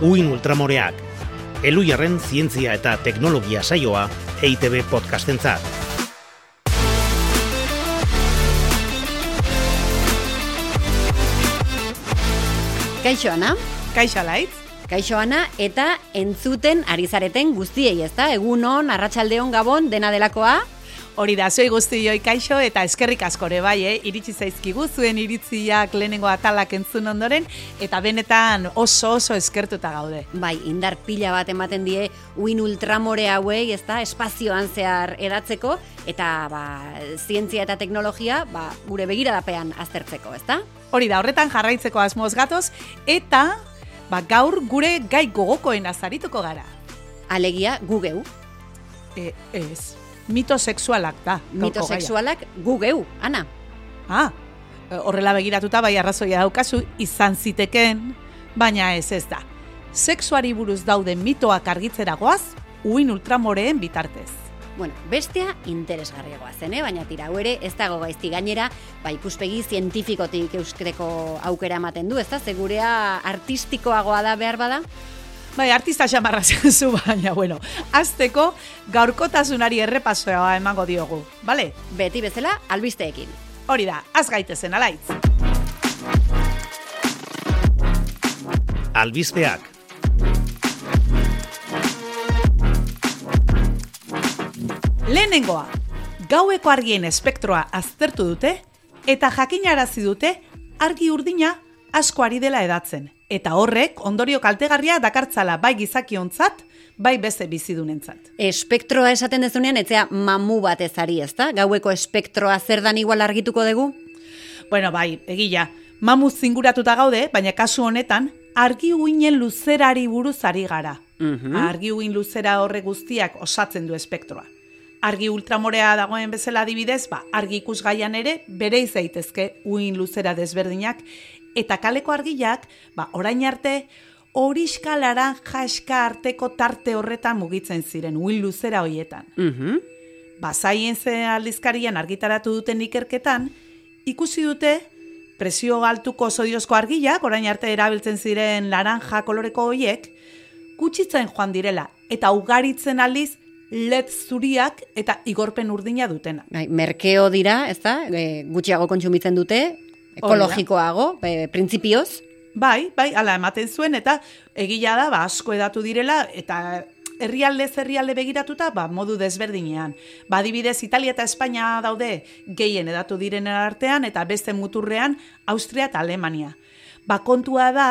Uin Ultramoreak, Elujarren zientzia eta teknologia saioa EITB podcastentzat. Kaixo, Ana? Kaixo, Laitz? Kaixo, Ana, eta entzuten ari zareten guztiei, ezta? Egunon, arratsaldeon gabon, dena delakoa? Hori da, zoi guztioi kaixo eta eskerrik askore bai, eh? iritsi zaizkigu zuen iritziak lehenengo atalak entzun ondoren, eta benetan oso oso eskertuta gaude. Bai, indar pila bat ematen die uin ultramore hauei, ezta, espazioan zehar edatzeko, eta ba, zientzia eta teknologia ba, gure begiradapean aztertzeko, ezta? Hori da, horretan jarraitzeko asmoz gatoz, eta ba, gaur gure gai gogokoen azarituko gara. Alegia, gugeu. E, ez, mito sexualak da. Mito sexualak gu geu, Ana. Ah, horrela begiratuta bai arrazoia daukazu izan ziteken, baina ez ez da. Sexuari buruz dauden mitoak argitzera goaz, uin ultramoreen bitartez. Bueno, bestea interesgarriagoa zen, eh? baina tira, ere ez dago gaizti gainera, ba, ikuspegi zientifikotik euskreteko aukera ematen du, ez da, segurea artistikoagoa da behar bada? Bai, artista xamarra zu, baina, bueno, azteko gaurkotasunari errepasoa emango diogu, bale? Beti bezala, albisteekin. Hori da, az gaitezen, alaitz. Albisteak. Lehenengoa, gaueko argien espektroa aztertu dute eta jakinarazi dute argi urdina asko ari dela edatzen. Eta horrek ondorio kaltegarria dakartzala bai gizakiontzat, bai beste bizidunentzat. Espektroa esaten dezunean, etzea mamu bat ezari, ezta? Gaueko espektroa zer dan igual argituko dugu? Bueno, bai, egila, mamu zinguratuta gaude, baina kasu honetan, argi uinen luzerari buruz ari gara. Mhm. Argi uin luzera horre guztiak osatzen du espektroa. Argi ultramorea dagoen bezala adibidez, ba, argi ikusgaian ere bere daitezke uin luzera desberdinak eta kaleko argiak, ba, orain arte, horiska laranja eska arteko tarte horretan mugitzen ziren, uin luzera hoietan. Mhm. Ba, Science aldizkarian argitaratu duten ikerketan, ikusi dute presio altuko sodiozko argiak, orain arte erabiltzen ziren laranja koloreko hoiek, gutxitzen joan direla, eta ugaritzen aldiz LED zuriak eta igorpen urdina dutena. Bai, merkeo dira, ezta? E, gutxiago kontsumitzen dute, ekologikoago, e, printzipioz. Bai, bai, ala ematen zuen, eta egila da, ba, asko edatu direla, eta herrialde herrialde begiratuta, ba, modu desberdinean. Ba, adibidez, Italia eta Espainia daude gehien edatu direnen artean, eta beste muturrean Austria eta Alemania. Ba, kontua da,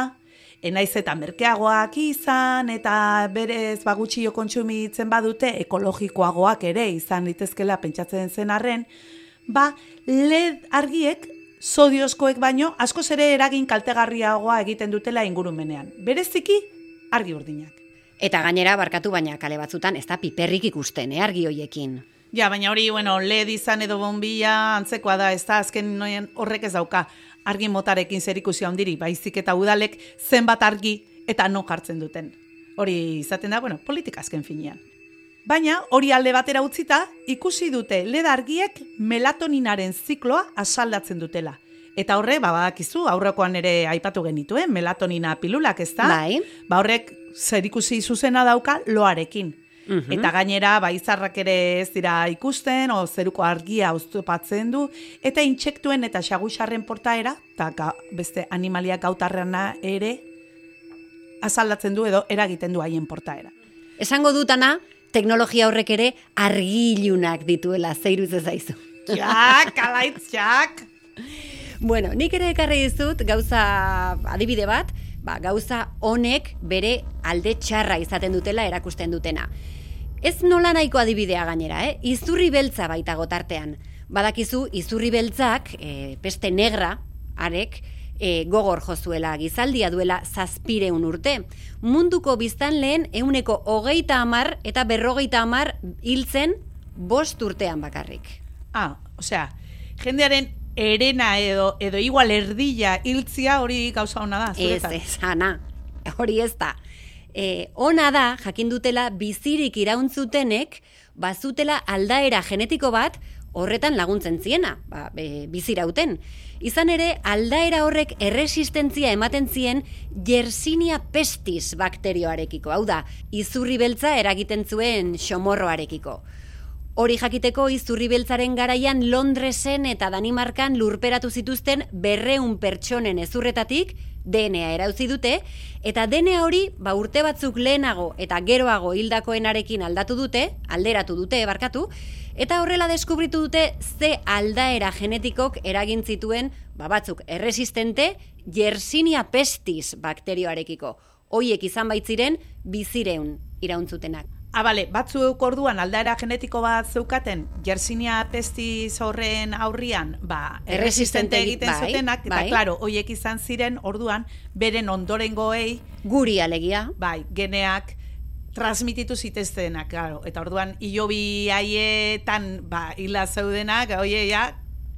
enaiz eta merkeagoak izan, eta berez ba, gutxio kontsumitzen badute, ekologikoagoak ere izan litezkela pentsatzen zen arren, ba, LED argiek sodiozkoek baino askoz ere eragin kaltegarriagoa egiten dutela ingurumenean. Bereziki argi urdinak. Eta gainera, barkatu baina kale batzutan, ez da piperrik ikusten, eh, argi hoiekin. Ja, baina hori, bueno, LED izan edo bombilla antzekoa da, ez da, azken noien horrek ez dauka argi motarekin zerikusi handiri, baizik eta udalek zenbat argi eta no jartzen duten. Hori izaten da, bueno, politika azken finean. Baina, hori alde batera utzita, ikusi dute LED argiek melatoninaren zikloa asaldatzen dutela. Eta horre, ba, badakizu, aurrekoan ere aipatu genituen, melatonina pilulak, ez da? Bai. Ba, horrek zerikusi zuzena dauka loarekin. Mhm. Eta gainera, ba, izarrak ere ez dira ikusten, o zeruko argia oztopatzen du, eta intsektuen eta xagusarren portaera, eta beste animaliak gautarrena ere, azaldatzen du edo eragiten du haien portaera. Esango dutana, teknologia horrek ere argilunak dituela, zeiruz ez zaizu. Jak, alaitz, jak! Bueno, nik ere ekarri dizut gauza adibide bat, ba, gauza honek bere alde txarra izaten dutela erakusten dutena. Ez nola nahiko adibidea gainera, eh? Izurri beltza baita gotartean. Badakizu, izurri beltzak, e, peste negra, arek, e, gogor jozuela gizaldia duela zazpireun urte. Munduko biztan lehen euneko hogeita amar eta berrogeita amar hiltzen bost urtean bakarrik. Ah, osea, jendearen erena edo edo igual erdilla hiltzia hori gauza ona da, Ez, zuretzat. ez, ana, hori ez da. E, ona da, jakin dutela, bizirik irauntzutenek, bazutela aldaera genetiko bat, horretan laguntzen ziena, ba, be, bizirauten. Izan ere, aldaera horrek erresistentzia ematen zien Yersinia pestis bakterioarekiko, hau da, izurri beltza eragiten zuen xomorroarekiko. Hori jakiteko izurri beltzaren garaian Londresen eta Danimarkan lurperatu zituzten berreun pertsonen ezurretatik DNA erauzi dute, eta DNA hori ba, urte batzuk lehenago eta geroago hildakoenarekin aldatu dute, alderatu dute, barkatu, eta horrela deskubritu dute ze aldaera genetikok eragin zituen ba, batzuk erresistente Yersinia pestis bakterioarekiko. Hoiek izan baitziren bizireun irauntzutenak. Ah, bale, batzuk orduan aldaera genetiko bat zeukaten, Yersinia pestis horren aurrian, ba, Erresistente egiten bai, zutenak, eta bai. klaro, hoiek izan ziren orduan, beren ondorengoei, Guri alegia, bai, geneak transmititu ziteztenak, claro. Eta orduan hilobi haietan ba hila zeudenak, oie ja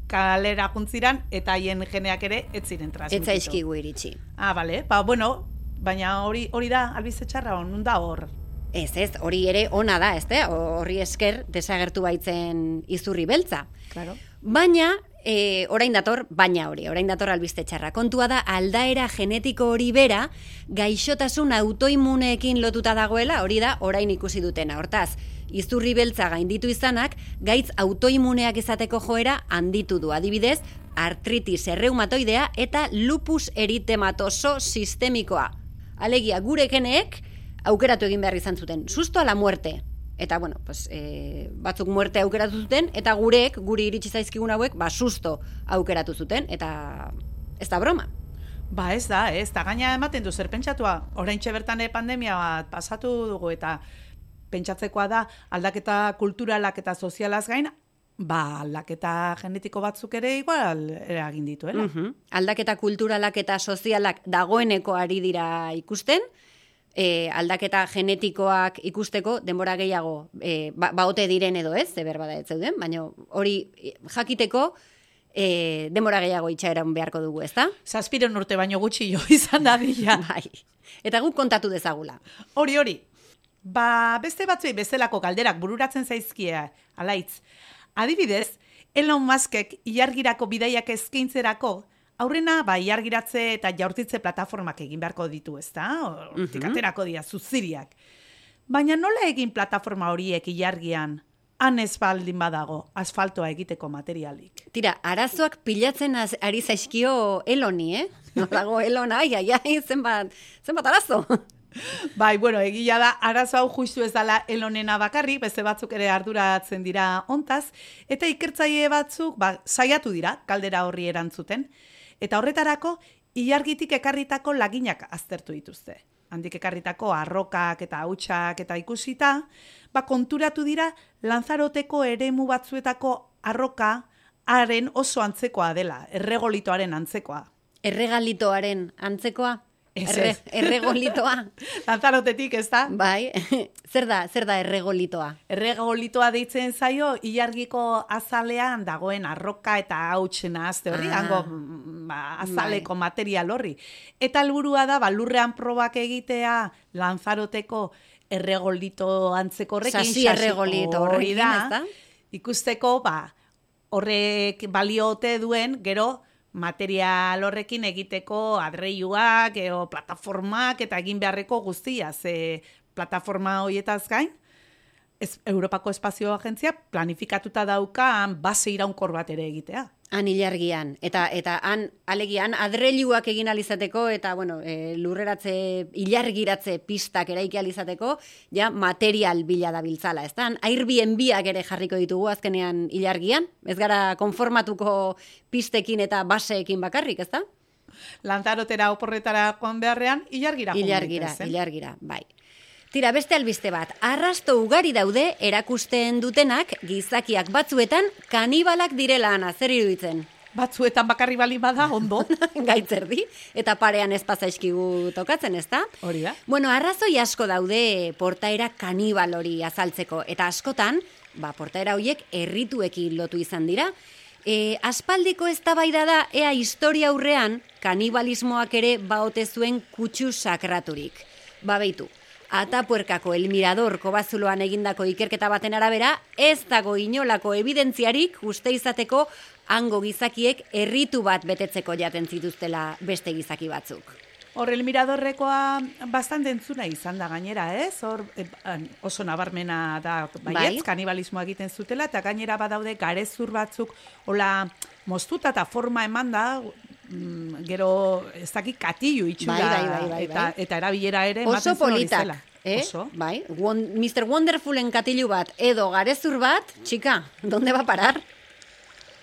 kalera juntziran eta haien geneak ere ez ziren transmititu. zaizkigu iritsi. Ah, vale. Ba, bueno, baina hori hori da albize txarra nun da hor. Ez ez, hori ere ona da, ez da? Horri esker desagertu baitzen izurri beltza. Claro. Baina, e, orain dator, baina hori, orain dator albiste txarra. Kontua da, aldaera genetiko hori bera, gaixotasun autoimmuneekin lotuta dagoela, hori da, orain ikusi dutena. Hortaz, izurri beltza gainditu izanak, gaitz autoimmuneak izateko joera handitu du. Adibidez, artritis erreumatoidea eta lupus eritematoso sistemikoa. Alegia, gure geneek aukeratu egin behar izan zuten. Susto a la muerte. Eta, bueno, pues, e, batzuk muerte aukeratu zuten, eta gureek, guri iritsi zaizkigun hauek, ba, susto aukeratu zuten, eta ez da broma. Ba, ez da, ez da gaina ematen du zer pentsatua. Oraintxe bertan ere pandemia bat pasatu dugu eta pentsatzekoa da aldaketa kulturalak eta sozialaz gain, ba, aldaketa genetiko batzuk ere igual eragin dituela. Mhm. Aldaketa kulturalak eta sozialak dagoeneko ari dira ikusten, e, aldaketa genetikoak ikusteko denbora gehiago e, ba, baote diren edo ez, ze berbada ez zeuden, baina hori jakiteko e, denbora gehiago itxaeran beharko dugu, ezta? Zazpiren urte baino gutxi jo izan da dira. Bai. Eta guk kontatu dezagula. Hori, hori. Ba, beste batzuei bezalako galderak bururatzen zaizkie, alaitz. Adibidez, Elon Muskek ilargirako bidaiak eskaintzerako, aurrena, ba, ilargiratze eta jaurtitze plataformak egin beharko ditu, ezta? Hortik Mhm. aterako dira, zuziriak. Baina nola egin plataforma horiek ilargian, han ez baldin badago, asfaltoa egiteko materialik. Tira, arazoak pilatzen az, ari zaizkio Eloni, eh? Dago Elon, ai, ai, ai, zenbat, zenbat arazo. Bai, bueno, egia da, arazo hau justu ez dala elonena bakarrik, beste batzuk ere arduratzen dira ontaz, eta ikertzaile batzuk, ba, saiatu dira, kaldera horri erantzuten, eta horretarako, ilargitik ekarritako laginak aztertu dituzte. Handik ekarritako arrokak eta hautsak eta ikusita, ba, konturatu dira, lanzaroteko eremu batzuetako arroka, haren oso antzekoa dela, erregolitoaren antzekoa. Erregalitoaren antzekoa? Ez, Erre, ez. erregolitoa? Lanzarotetik, ez da? bai, zer da, zer da erregolitoa? Erregolitoa deitzen zaio, ilargiko azalean dagoen arroka eta hautsen azte horri, Ah. hango ba, azaleko material horri. Eta helburua da, ba, lurrean probak egitea lanzaroteko erregolito antzeko horrekin. Sasi erregolito horrekin, ez da? Ikusteko, ba, horrek baliote duen, gero, material horrekin egiteko adreiuak, edo plataformak eta egin beharreko guztia, ze plataforma horietaz gain, ez, Europako Espazio Agentzia planifikatuta daukan base iraunkor bat ere egitea. Han ilargian, eta eta han alegian adreiluak egin alizateko eta bueno, e, lurreratze ilargiratze pistak eraiki alizateko, ja material bila da biltzala, ez da? Airbnb-ak ere jarriko ditugu azkenean ilargian, ez gara konformatuko pistekin eta baseekin bakarrik, ez da? Lanzarotera oporretara joan beharrean, ilargira Ilargira, ilargira, bai. Tira, beste albiste bat, arrasto ugari daude erakusten dutenak gizakiak batzuetan kanibalak direla ana, zer iruditzen? Batzuetan bakarri bali bada, ondo. Gaitzerdi, eta parean ez pasaizkigu tokatzen, ezta? Hori da. Bueno, arrazoi asko daude portaera kanibal hori azaltzeko, eta askotan, ba, portaera horiek errituekin lotu izan dira. E, aspaldiko eztabaida da, ea historia aurrean kanibalismoak ere baote zuen kutsu sakraturik. Ba, beitu, Atapuerkako El Mirador kobazuloan egindako ikerketa baten arabera, ez dago inolako evidentziarik uste izateko hango gizakiek herritu bat betetzeko jaten zituztela beste gizaki batzuk. Hor, el miradorrekoa bastante entzuna izan da gainera, ez? Hor, e, oso nabarmena da, baietz, bai. kanibalismoa egiten zutela, eta gainera badaude garezur batzuk, hola, moztuta eta forma eman da, mm, gero, ez dakit katillu itxura, bai, bai, bai, bai, eta, bai. eta erabilera ere, oso politak. Eh? Oso. Bai, Won Mr. Wonderfulen katilu bat edo garezur bat, txika, donde va parar?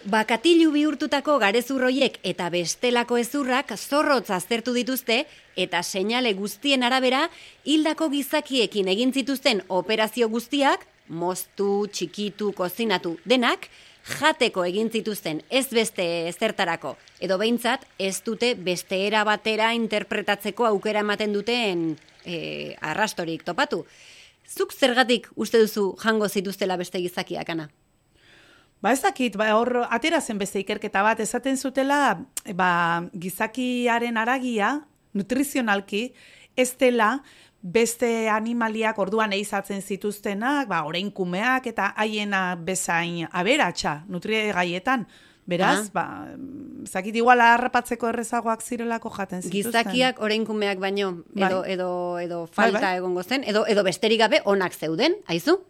Bakatilu bihurtutako garezurroiek eta bestelako ezurrak zorrotz aztertu dituzte eta seinale guztien arabera hildako gizakiekin egin zituzten operazio guztiak, moztu, txikitu, kozinatu denak, jateko egin zituzten ez beste ezertarako, edo behintzat ez dute beste era batera interpretatzeko aukera ematen duten e, arrastorik topatu. Zuk zergatik uste duzu jango zituztela beste gizakiak, ana? Ba ez dakit, ba, hor atera zen beste ikerketa bat, esaten zutela ba, gizakiaren aragia, nutrizionalki, ez dela beste animaliak orduan eizatzen zituztenak, ba, orain kumeak eta haiena bezain aberatsa nutrie gaietan. Beraz, ah. ba, zakit igual harrapatzeko errezagoak zirelako jaten zituzten. Gizakiak orain kumeak baino, edo, bai. edo, edo falta bai, bai. egongo zen, edo, edo besterik gabe onak zeuden, aizu?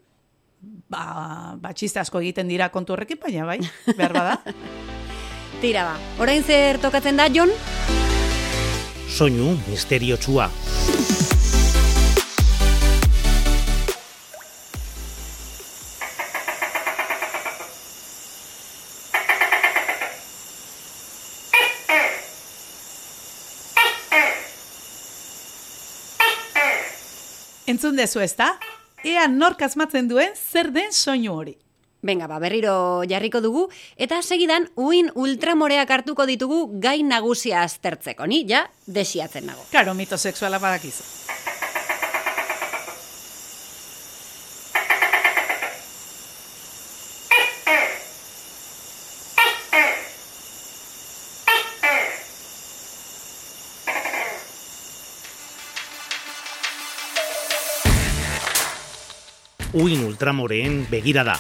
ba, ba asko egiten dira kontu horrekin, baina bai, behar bada. Tira ba, orain zer tokatzen da, Jon? Soinu misterio Entzun dezu ez da? ea nork asmatzen duen zer den soinu hori. Venga, ba, berriro jarriko dugu, eta segidan uin ultramoreak hartuko ditugu gai nagusia aztertzeko, ni ja desiatzen nago. Karo, mito seksuala badakizu. Uin ultramoreen begira da.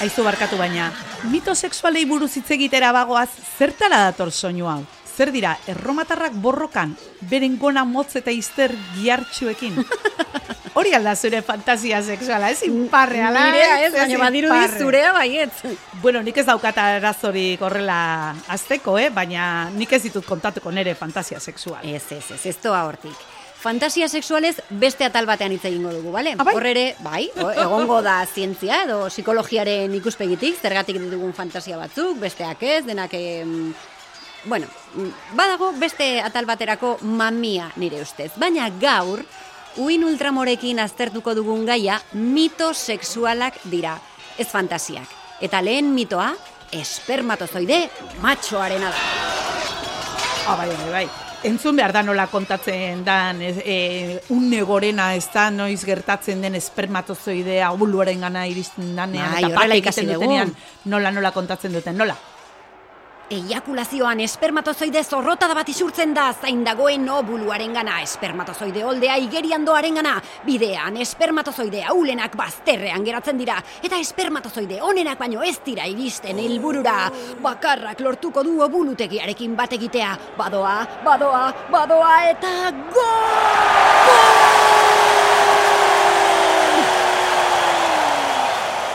Aizu barkatu baina, mito sexualei buruz hitz egitera bagoaz, zertara dator soinu hau? Zer dira, erromatarrak borrokan, beren gona motz eta izter giartxuekin? Hori alda zure fantasia sexuala, ez inparreala. Nirea ez, baina badiru zurea baiet. Bueno, nik ez daukata erazorik horrela azteko, eh? baina nik ez ditut kontatuko nere fantasia sexual. Ez, ez, ez, ez toa hortik. Fantasia sexualez beste atal batean hitz egingo dugu, bale? Ah, bai? Horrere, bai, egongo da zientzia edo psikologiaren ikuspegitik, zergatik ditugun fantasia batzuk, besteak ez, denak bueno, badago beste atal baterako mamia nire ustez. Baina gaur, uin ultramorekin aztertuko dugun gaia mito sexualak dira, ez fantasiak. Eta lehen mitoa, espermatozoide matxoarena da. Ah, bai, bai, bai. Entzun behar da nola kontatzen dan, e, un negorena ez da noiz gertatzen den espermatozoidea obuluaren gana iristen danean, bai, eta pake egiten dutenean, nola nola kontatzen duten, nola? Eiakulazioan espermatozoide zorrota da bat isurtzen da zain dagoen obuluaren gana, espermatozoide oldea igerian doaren gana, bidean espermatozoide aulenak bazterrean geratzen dira, eta espermatozoide onenak baino ez dira iristen helburura. Bakarrak lortuko du obulutegiarekin bat egitea, badoa, badoa, badoa, eta go!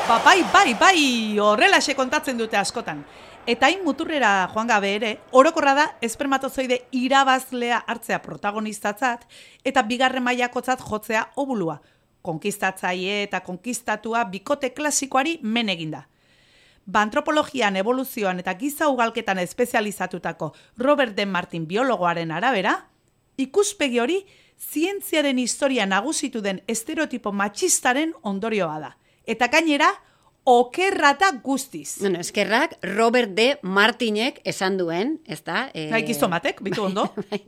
Ba, bai, bai, bai, horrela kontatzen dute askotan. Eta hain muturrera joan gabe ere, orokorra da espermatozoide irabazlea hartzea protagonistatzat eta bigarren mailakotzat jotzea obulua. Konkistatzaile eta konkistatua bikote klasikoari men eginda. Ba antropologian, evoluzioan eta giza ugalketan espezializatutako Robert Den Martin biologoaren arabera, ikuspegi hori zientziaren historia nagusitu den estereotipo matxistaren ondorioa da. Eta gainera, okerrata guztiz. Bueno, eskerrak Robert D. Martinek esan duen, ez da? E... Bai, gizomatek, bitu ondo. Bai.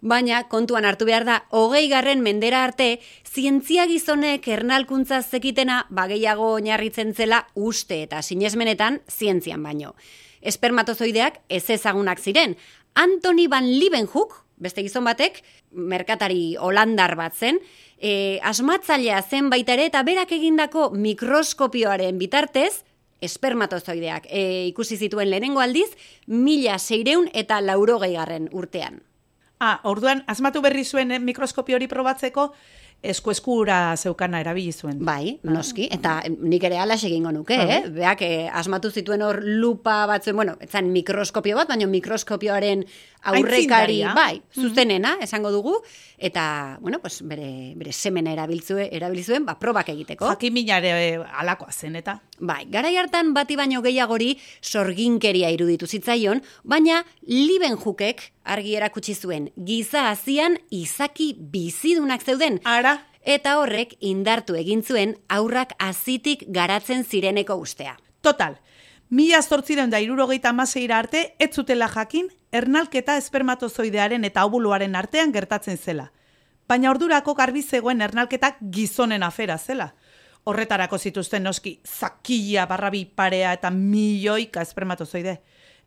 baina kontuan hartu behar da, hogei garren mendera arte, zientzia gizonek ernalkuntza zekitena bageiago oinarritzen zela uste eta sinesmenetan zientzian baino. Espermatozoideak ez ezagunak ziren. Anthony van Leeuwenhoek, beste gizon batek, merkatari holandar bat zen, e, asmatzailea zen baita ere eta berak egindako mikroskopioaren bitartez, espermatozoideak e, ikusi zituen lehenengo aldiz, mila seireun eta laurogei garren urtean. Ah, orduan, asmatu berri zuen eh, mikroskopio hori probatzeko, esku eskura zeukana erabili zuen. Bai, noski, eta nik ere ala egingo nuke, uh eh? Beak, eh, asmatu zituen hor lupa batzuen, bueno, etzan mikroskopio bat, baina mikroskopioaren aurrekari, bai, zuzenena, esango dugu, eta, bueno, pues, bere, bere semena erabiltzue, erabilizuen, ba, probak egiteko. Jakiminare eh, alakoa zen, eta? Bai, garai hartan bati baino gehiagori sorginkeria iruditu zitzaion, baina liben jukek argi erakutsi zuen giza hazian izaki bizidunak zeuden. Ara? Eta horrek indartu egin zuen aurrak azitik garatzen zireneko ustea. Total, mila zortziren da irurogeita maseira arte, ez zutela jakin, ernalketa espermatozoidearen eta obuluaren artean gertatzen zela. Baina ordurako garbi zegoen ernalketa gizonen afera zela. Horretarako zituzten noski zakila barrabi parea eta milioika espermatozoide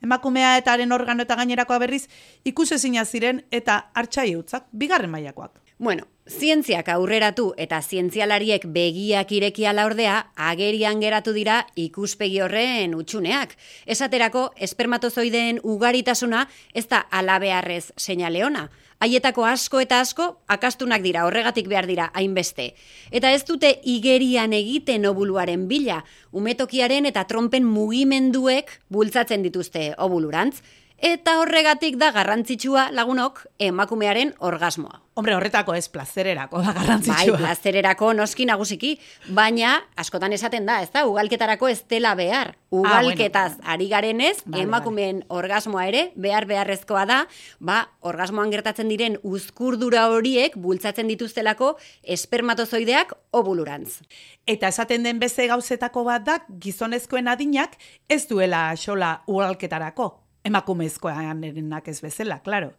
emakumea eta haren organo eta gainerakoa berriz ikusezina ziren eta hartxai utzak, bigarren mailakoak. Bueno, zientziak aurreratu eta zientzialariek begiak irekia laurdea agerian geratu dira ikuspegi horren utxuneak. Esaterako, espermatozoideen ugaritasuna ez da alabearrez seinaleona. Haietako asko eta asko akastunak dira, horregatik behar dira hainbeste. Eta ez dute igerian egiten obuluaren bila, umetokiaren eta trompen mugimenduek bultzatzen dituzte obulurantz. Eta horregatik da garrantzitsua lagunok emakumearen orgasmoa. Hombre, horretako ez plazererako da garrantzitsua. Bai, plazererako noski nagusiki, baina askotan esaten da, ez da, ugalketarako ez dela behar. Ugalketaz ah, bueno. ari garenez, vale, emakumeen orgasmoa ere, behar beharrezkoa da, ba, orgasmoan gertatzen diren uzkurdura horiek bultzatzen dituztelako espermatozoideak obulurantz. Eta esaten den beze gauzetako bat da, gizonezkoen adinak ez duela xola ugalketarako. Emakumezkoan erenak ez bezala, klaro.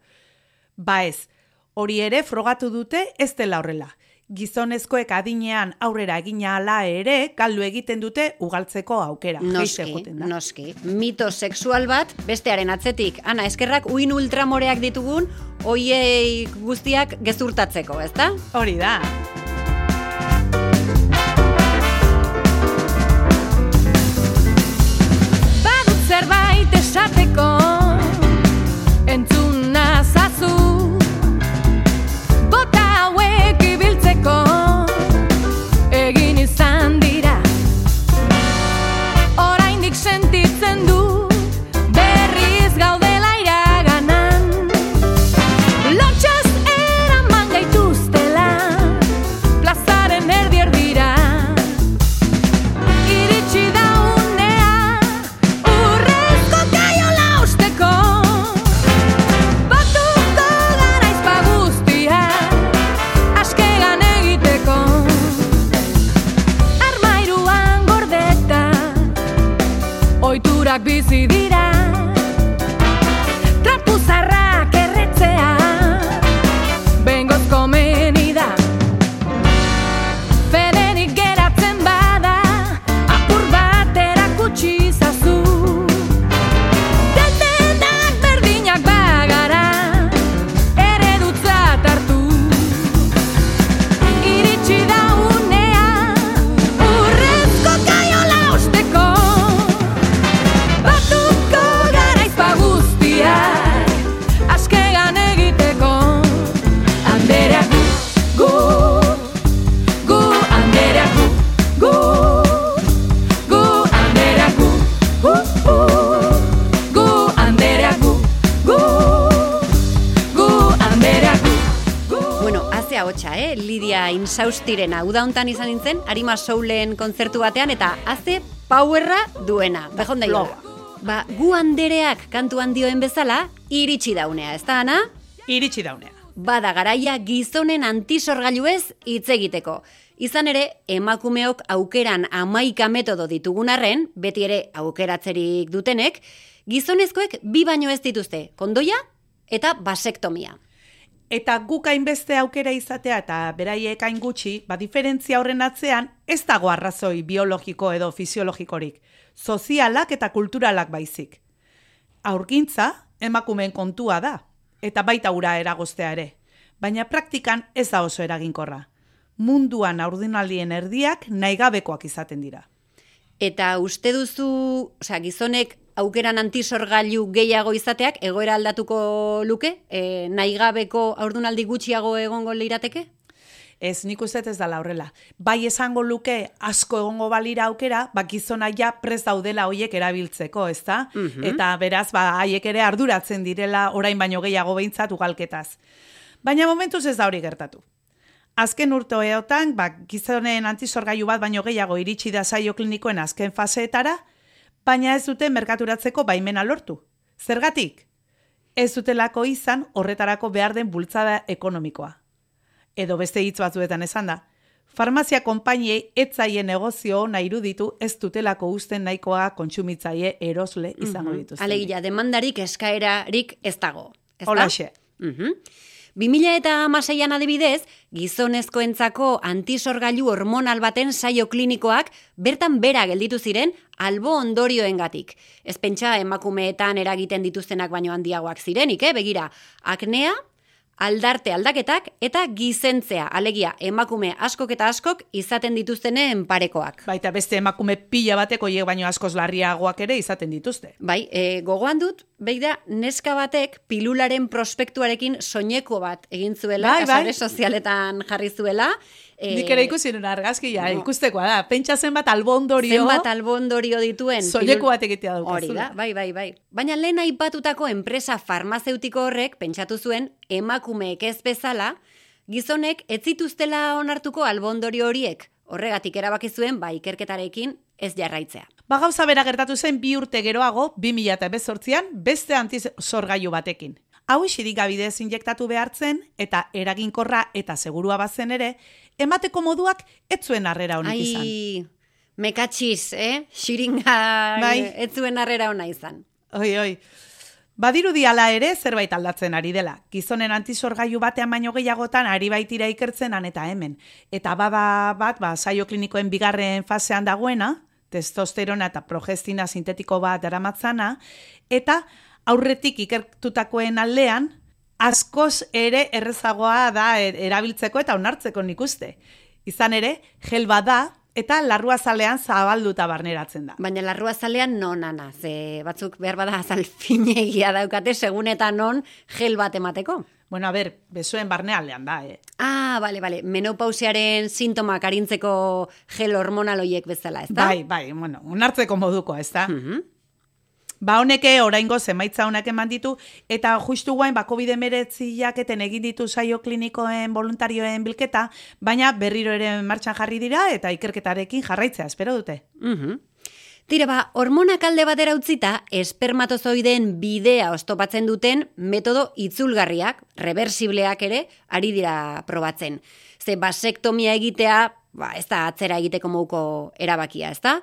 Ba ez, Hori ere frogatu dute ez dela horrela. Gizonezkoek adinean aurrera egina ala ere galdu egiten dute ugaltzeko aukera. Noski, noski. Mito sexual bat bestearen atzetik. Ana, eskerrak uin ultramoreak ditugun, hoiei guztiak gezurtatzeko, ezta? Hori da. Insaustiren hau da izan nintzen, Arima Soulen kontzertu batean, eta haze powerra duena. Bejon da Ba, gu handereak kantu handioen bezala, iritsi daunea, ez da, Ana? Iritsi daunea. Bada garaia gizonen antisorgailu ez hitz egiteko. Izan ere, emakumeok aukeran amaika metodo ditugun arren, beti ere aukeratzerik dutenek, gizonezkoek bi baino ez dituzte, kondoia eta basektomia. Eta guk hainbeste aukera izatea eta beraiek hain gutxi, ba diferentzia horren atzean ez dago arrazoi biologiko edo fisiologikorik, sozialak eta kulturalak baizik. Aurgintza emakumeen kontua da, eta baita ura eragoztea ere, baina praktikan ez da oso eraginkorra. Munduan aurdinaldien erdiak naigabekoak izaten dira. Eta uste duzu, osea, gizonek aukeran antisorgailu gehiago izateak egoera aldatuko luke? E, naigabeko aurdunaldi gutxiago egongo lirateke? Ez, nik uste ez dala horrela. Bai esango luke asko egongo balira aukera, ba gizona ja prez daudela hoiek erabiltzeko, ezta? Mhm. Eta beraz, ba haiek ere arduratzen direla orain baino gehiago behintzat ugalketaz. Baina momentuz ez da hori gertatu. Azken urteotan, ba, gizonen antisorgailu bat baino gehiago iritsi da saio klinikoen azken faseetara, baina ez dute merkaturatzeko baimena lortu. Zergatik? Ez dutelako izan horretarako behar den bultzada ekonomikoa. Edo beste hitz batzuetan esan da, farmazia konpainiei etzaien negozio ona iruditu ez dutelako usten nahikoa kontsumitzaile erosle izango Mhm. dituzten. Alegia, demandarik eskaerarik ez dago. Ez Holaxe. Mhm. 2000 eta amaseian adibidez, gizonezkoentzako antisorgailu hormonal baten saio klinikoak bertan bera gelditu ziren albo ondorioengatik. Ez pentsa emakumeetan eragiten dituztenak baino handiagoak zirenik, eh? begira, aknea, aldarte aldaketak eta gizentzea, alegia emakume askok eta askok izaten dituztenen parekoak. Baita beste emakume pila bateko hiek baino askoz larriagoak ere izaten dituzte. Bai, e, gogoan dut, beida, neska batek pilularen prospektuarekin soineko bat egin zuela, Bai, bai. sozialetan jarri zuela. E, Nik ere ikusi nuen argazkia, no. ikustekoa da. Pentsa zenbat albondorio, Zenbat albondorio dituen. soileko bat egitea daukazula. Hori da, bai, bai, bai. Baina lehen aipatutako enpresa farmazeutiko horrek pentsatu zuen emakumeek ez bezala, gizonek ez zituztela onartuko albondorio horiek. Horregatik erabaki zuen, ba, ikerketarekin ez jarraitzea. Ba gauza bera gertatu zen bi urte geroago, 2018an, beste antizorgailu batekin. Hau isirik gabidez injektatu behartzen, eta eraginkorra eta segurua bazen ere, emateko moduak ez zuen harrera honik izan. Ai, mekatxiz, eh? Xiringa Bai. ez zuen harrera ona izan. Oi, oi. Badirudi hala ere zerbait aldatzen ari dela. Gizonen antisorgailu batean baino gehiagotan ari baitira ikertzen han eta hemen. Eta bada bat, ba, saio klinikoen bigarren fasean dagoena, testosterona eta progestina sintetiko bat daramatzana, eta aurretik ikertutakoen aldean, askoz ere errezagoa da er- erabiltzeko eta onartzeko nik uste. Izan ere, gel bada eta larruazalean zabalduta barneratzen da. Baina larrua zalean non ana, ze batzuk behar bada azal finegia daukate, segun eta non gel bat emateko. Bueno, a ber, besoen barnealdean da, eh? Ah, bale, bale, menopausiaren sintomak arintzeko gel hormonal hoiek bezala, ezta? Bai, bai, bueno, onartzeko moduko, ez da? Mhm. Ba honeke oraingo zemaitza honak eman ditu, eta justu guain ba COVID-19 eten egin ditu saio klinikoen voluntarioen bilketa, baina berriro ere martxan jarri dira eta ikerketarekin jarraitzea, espero dute. Mhm. Tira ba, hormonak alde batera utzita, espermatozoideen bidea oztopatzen duten metodo itzulgarriak, reversibleak ere, ari dira probatzen. Ze basektomia egitea, ba, ez da atzera egiteko mouko erabakia, ez da?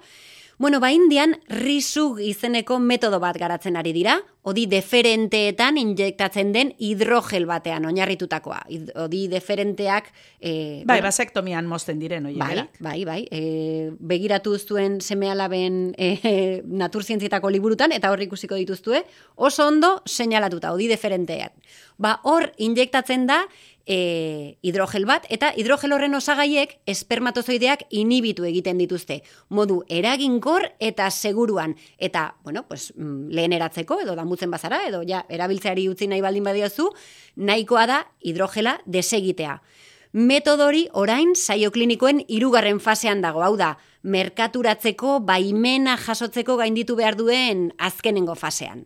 Bueno, ba, indian, risug izeneko metodo bat garatzen ari dira, odi deferenteetan injektatzen den hidrogel batean oinarritutakoa. Odi deferenteak... E, Bai, basektomian mozten diren hori Bai, bai, bai. E, begiratu zuen seme alaben e, naturzientzietako liburutan, eta hor ikusiko dituztue, oso ondo seinalatuta, odi deferenteak. Ba, hor injektatzen da e, hidrogel bat, eta hidrogel horren osagaiek espermatozoideak inibitu egiten dituzte. Modu eraginkor eta seguruan. Eta, bueno, pues, mm, lehen eratzeko, edo damutzen bazara, edo ja, erabiltzeari utzi nahi baldin badiozu, nahikoa da hidrogela desegitea. Metodori orain saio klinikoen hirugarren fasean dago, hau da, merkaturatzeko baimena jasotzeko gainditu behar duen azkenengo fasean.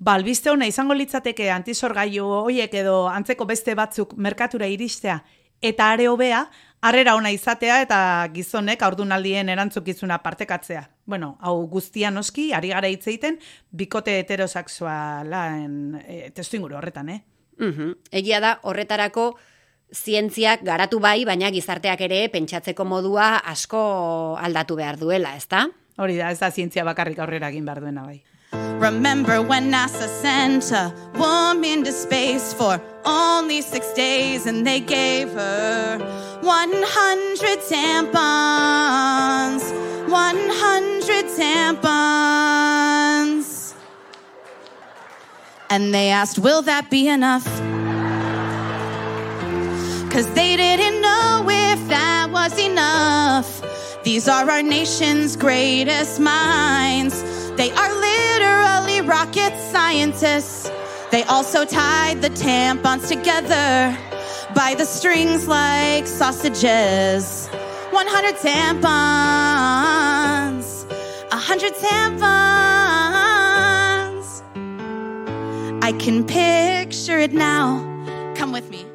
Ba, albiste hona izango litzateke antisorgailu hoiek edo antzeko beste batzuk merkatura iristea eta are hobea, harrera ona izatea eta gizonek aurdunaldien erantzukizuna partekatzea. Bueno, hau guztia noski, ari gara hitz egiten, bikote heterosexualen e, testu inguru horretan, eh? Mhm. Egia da, horretarako zientziak garatu bai, baina gizarteak ere pentsatzeko modua asko aldatu behar duela, ezta? Hori da, ez da zientzia bakarrik aurrera egin behar duena bai. Remember when NASA sent a woman to space for only six days and they gave her 100 tampons, 100 tampons. And they asked, Will that be enough? Cause they didn't know if that was enough. These are our nation's greatest minds. They are rocket scientists. They also tied the tampons together by the strings like sausages. 100 tampons, 100 tampons. I can picture it now. Come with me.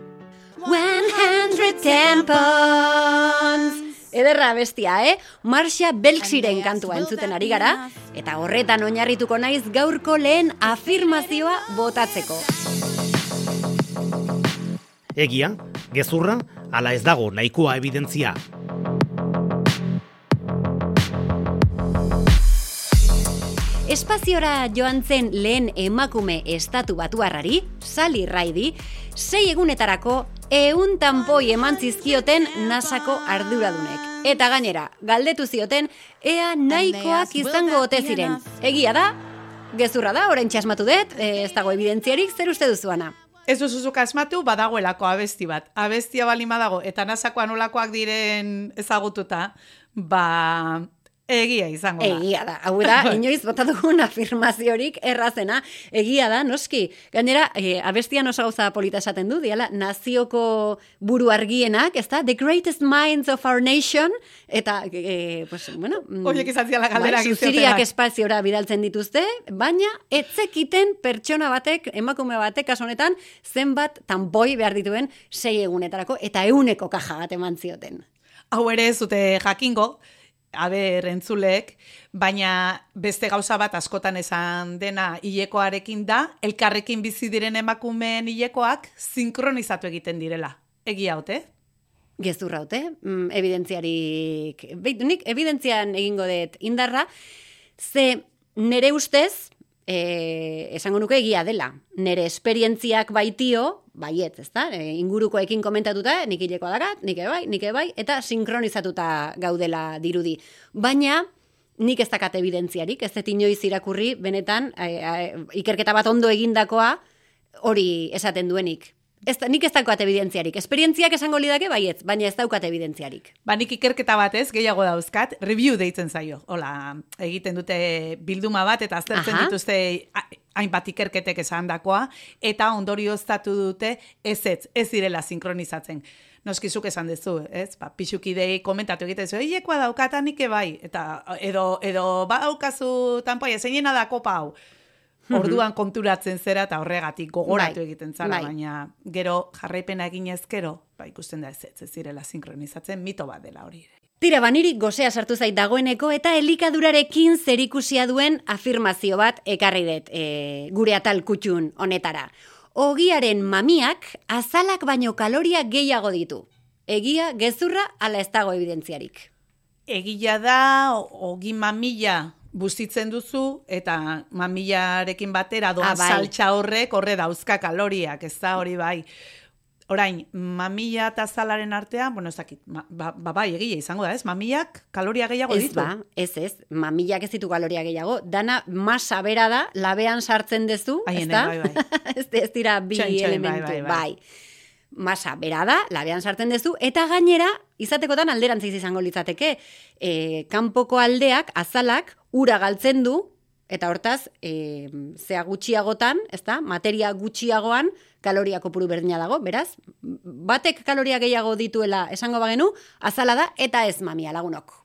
100 tampons. Ederra bestia, eh? Marsha Belksiren kantua entzuten ari gara, eta horretan oinarrituko naiz gaurko lehen afirmazioa botatzeko. Egia, gezurra, ala ez dago nahikoa evidentzia. Espaziora joan zen lehen emakume estatu batuarrari, Sally Raidi, sei egunetarako eun tanpoi eman zizkioten nasako arduradunek. Eta gainera, galdetu zioten, ea nahikoak izango ote ziren. Egia da, gezurra da, orain txasmatu dut, e, ez dago evidentziarik, zer uste duzuana? Ez duzuzuk asmatu, badagoelako abesti bat. Abestia bali badago, eta nasakoan olakoak diren ezagututa, ba, egia izango da. Egia da, hau da, inoiz bota dugun afirmaziorik errazena, egia da, noski. Gainera, e, abestian oso gauza polita esaten du, diala, nazioko buru argienak, ez da, the greatest minds of our nation, eta, e, pues, bueno... mm, Horiek izan ziala galdera bai, zuziriak espaziora bidaltzen dituzte, baina etzekiten pertsona batek, emakume batek, kasu honetan, zenbat tanpoi behar dituen sei egunetarako, eta euneko kaja bat eman zioten. Hau ere ez dute jakingo, aber entzulek, baina beste gauza bat askotan esan dena hilekoarekin da, elkarrekin bizi diren emakumeen hilekoak sinkronizatu egiten direla. Egia ote? Gezurra haute, mm, evidentziarik, nik, evidentzian egingo dut indarra, ze nere ustez, e, esango nuke egia dela. Nere esperientziak baitio, baiet, ez da? E, ingurukoekin komentatuta, nik hilekoa dakat, nik bai, nik bai, eta sinkronizatuta gaudela dirudi. Baina, nik ez dakat evidentziarik, ez dut inoiz irakurri, benetan, e, e, ikerketa bat ondo egindakoa, hori esaten duenik. Ez, da- nik ez daukat evidentziarik. Esperientziak esango lidake baietz, baina ez daukat evidentziarik. Ba, nik ikerketa batez, gehiago dauzkat, review deitzen zaio. Hola, egiten dute bilduma bat, eta aztertzen Aha. dituzte hainbat ikerketek esan dakoa, eta ondorioztatu dute ez ez, ez direla sinkronizatzen. Noskizuk esan duzu, ez? Ba, pixukidei komentatu egiten zu, hilekoa daukata nik bai, eta edo, edo ba daukazu tanpoia, zeinena da kopa hau. Orduan konturatzen zera eta horregatik gogoratu Bai, egiten zara, bai. baina gero jarraipena egin ezkero, ba ikusten da ez ez, direla sinkronizatzen, mito bat dela hori. Tira, baniri gozea sartu zait dagoeneko eta elikadurarekin zerikusia duen afirmazio bat ekarri dut e, gure atal kutxun honetara. Ogiaren mamiak azalak baino kaloria gehiago ditu. Egia, gezurra, ala ez dago evidentziarik. Egia da, ogi mamila bustitzen duzu, eta mamilarekin batera doan Ah, bai. saltxa horrek horre dauzka kaloriak, ez da hori bai. Orain, mamila eta zalaren artean, bueno, ez dakit, ma, ba, ba, bai, egia izango da, ez? Mamilak kaloria gehiago Ez ditu. ba, ez ez, mamilak ez ditu kaloria gehiago, dana masa bera da, labean sartzen dezu, Ai, ez da? bai, bai. ez, ez dira bi Txoin, txoin, bai, elementu, bai, bai, bai. Masa bera da, labean sartzen dezu, eta gainera, izatekotan alderantziz izango litzateke, e, kanpoko aldeak, azalak, ura galtzen du, eta hortaz, e, zea gutxiagotan, ez da, materia gutxiagoan, kaloria kopuru berdina dago, beraz, batek kaloria gehiago dituela esango bagenu, azala da, eta ez mamia lagunok.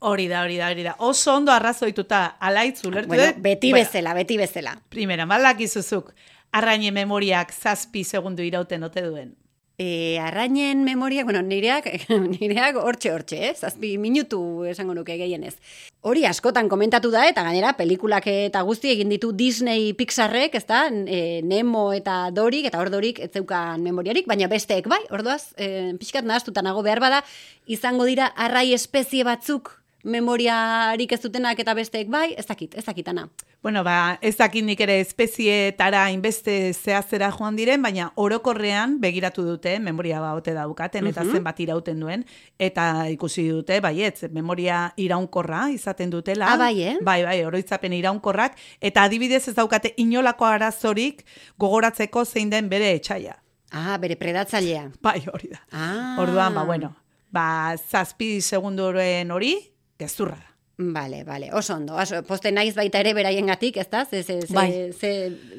Hori da, hori da, hori da. Oso ondo arrazoituta alaitz ulertu Bueno, dut? beti Bueno, bezala, beti bezala. Primera, malak izuzuk, arraine memoriak zazpi segundu irauten ote duen. E, arrainen memoriak, bueno, nireak, nireak hortxe hortxe, eh? zazpi minutu esango nuke gehienez. Hori askotan komentatu da, eta gainera pelikulak eta guzti egin ditu Disney Pixarrek, ez da, e, Nemo eta Dorik, eta hor Dorik ez zeukan memoriarik, baina besteek bai, orduaz, e, pixkat nahaztuta nago behar bada, izango dira arrai espezie batzuk memoriarik ez dutenak eta besteek bai, ez dakit, ez dakitana. Bueno, ba, ez dakit nik ere espezietara inbeste zehazera joan diren, baina orokorrean begiratu dute, memoria ba ote daukaten, eta Mhm. zenbat irauten duen, eta ikusi dute, baietz, memoria iraunkorra izaten dutela. Ah, bai, eh? Bai, bai, oroitzapen iraunkorrak, eta adibidez ez daukate inolako arazorik gogoratzeko zein den bere etxaia. Ah, bere predatzailea. Bai, hori da. Ah. Orduan, ba, bueno, ba, zazpi segunduren hori, gezurra da. Vale, vale, oso ondo. Oso, poste naiz baita ere beraiengatik, ezta? Ze, ze, ze, Bai. ze,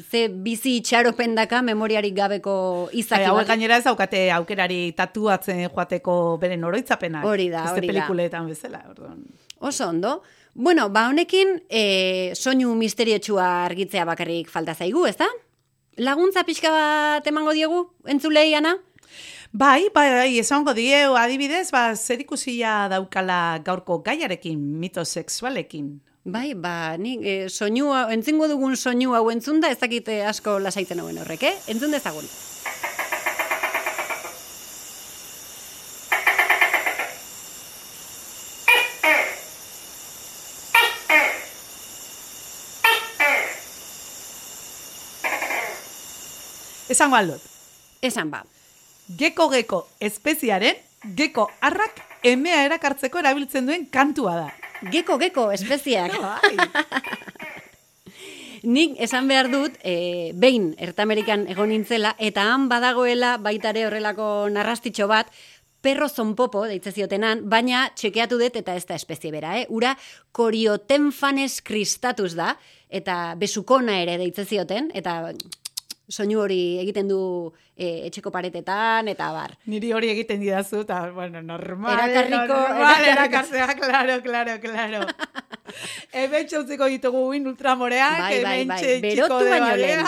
ze bizi itxaropen daka memoriarik gabeko izaki Bai, bat. gainera ez daukate aukerari tatuatzen joateko beren oroitzapenak. Hori da, hori da. pelikuletan bezala, orduan. Oso ondo. Bueno, ba honekin e, soinu misteriotxua argitzea bakarrik falta zaigu, ezta? Laguntza pixka bat emango diegu, entzulei, Ana? Bai, bai, bai, esango dieu, adibidez, ba, zer ikusia daukala gaurko gaiarekin, mito sexualekin. Bai, ba, ni e, soinu, entzingo dugun soinu hau entzunda, ez dakit eh, asko lasaitzen hauen horrek, eh? Entzun dezagun. Esango aldot, Esan ba. Geko-geko espeziaren, geko arrak emea erakartzeko erabiltzen duen kantua da. Geko, geko, espeziak. Nik esan behar dut, e, behin Ertamerikan egon nintzela, eta han badagoela baitare horrelako narrastitxo bat, perro zonpopo, deitze ziotenan, baina txekeatu dut eta ez da espezie bera, eh? Ura koriotenfanes kristatus da, eta besukona ere deitze zioten, eta soinu hori egiten du e, etxeko paretetan, eta bar. Niri hori egiten didazu, eta, bueno, normal. Erakarriko- normal, erakarriko. erakarzea, claro, claro, claro. Hemen txautziko ditugu uin ultramoreak, Bai, bai, bai, berotu de baino lehen.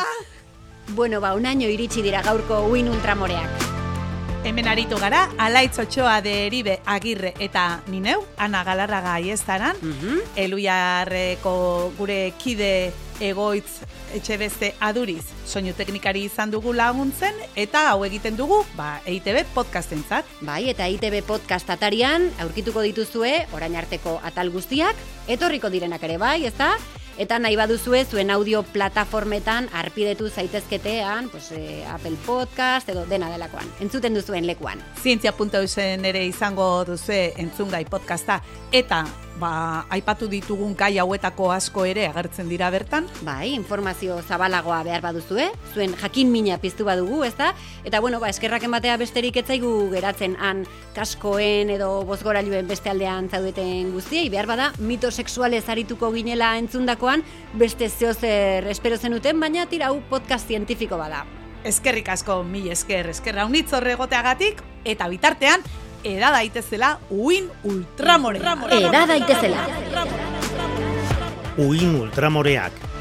Bueno, ba, unaino iritsi dira gaurko uin ultramoreak. Hemen aritu gara, Alaitz Otxoa de Eribe Agirre eta nineu, Ana Galarraga aiestaran, Mhm. Eluiarreko gure kide egoitz etxe beste aduriz soinu teknikari izan dugu laguntzen, eta hau egiten dugu, ba, EITB podcastentzat. Bai, eta ITB podcast atarian aurkituko dituzue orain arteko atal guztiak, etorriko direnak ere bai, ezta? Eta nahi baduzue zuen audio plataformetan arpidetu zaitezketean, pues, eh, Apple Podcast edo dena delakoan. Entzuten duzuen lekuan. Zientzia.eusen ere izango duze entzungai podcasta, eta ba, aipatu ditugun gai hauetako asko ere agertzen dira bertan. Bai, informazio zabalagoa behar baduzue, zuen jakin mina piztu badugu, ezta? Eta bueno, ba, eskerrak ematea besterik etzaigu geratzen han kaskoen edo bozgorailuen beste aldean zaudeten guztiei, behar bada, mito sexualez arituko ginela entzundakoan, beste zeozer espero zenuten, baina tira hau podcast zientifiko bada. Eskerrik asko, mil esker, eskerra unitz horregoteagatik, eta bitartean, eda daitezela uin ultramore. Eda daitezela. Uin ultramoreak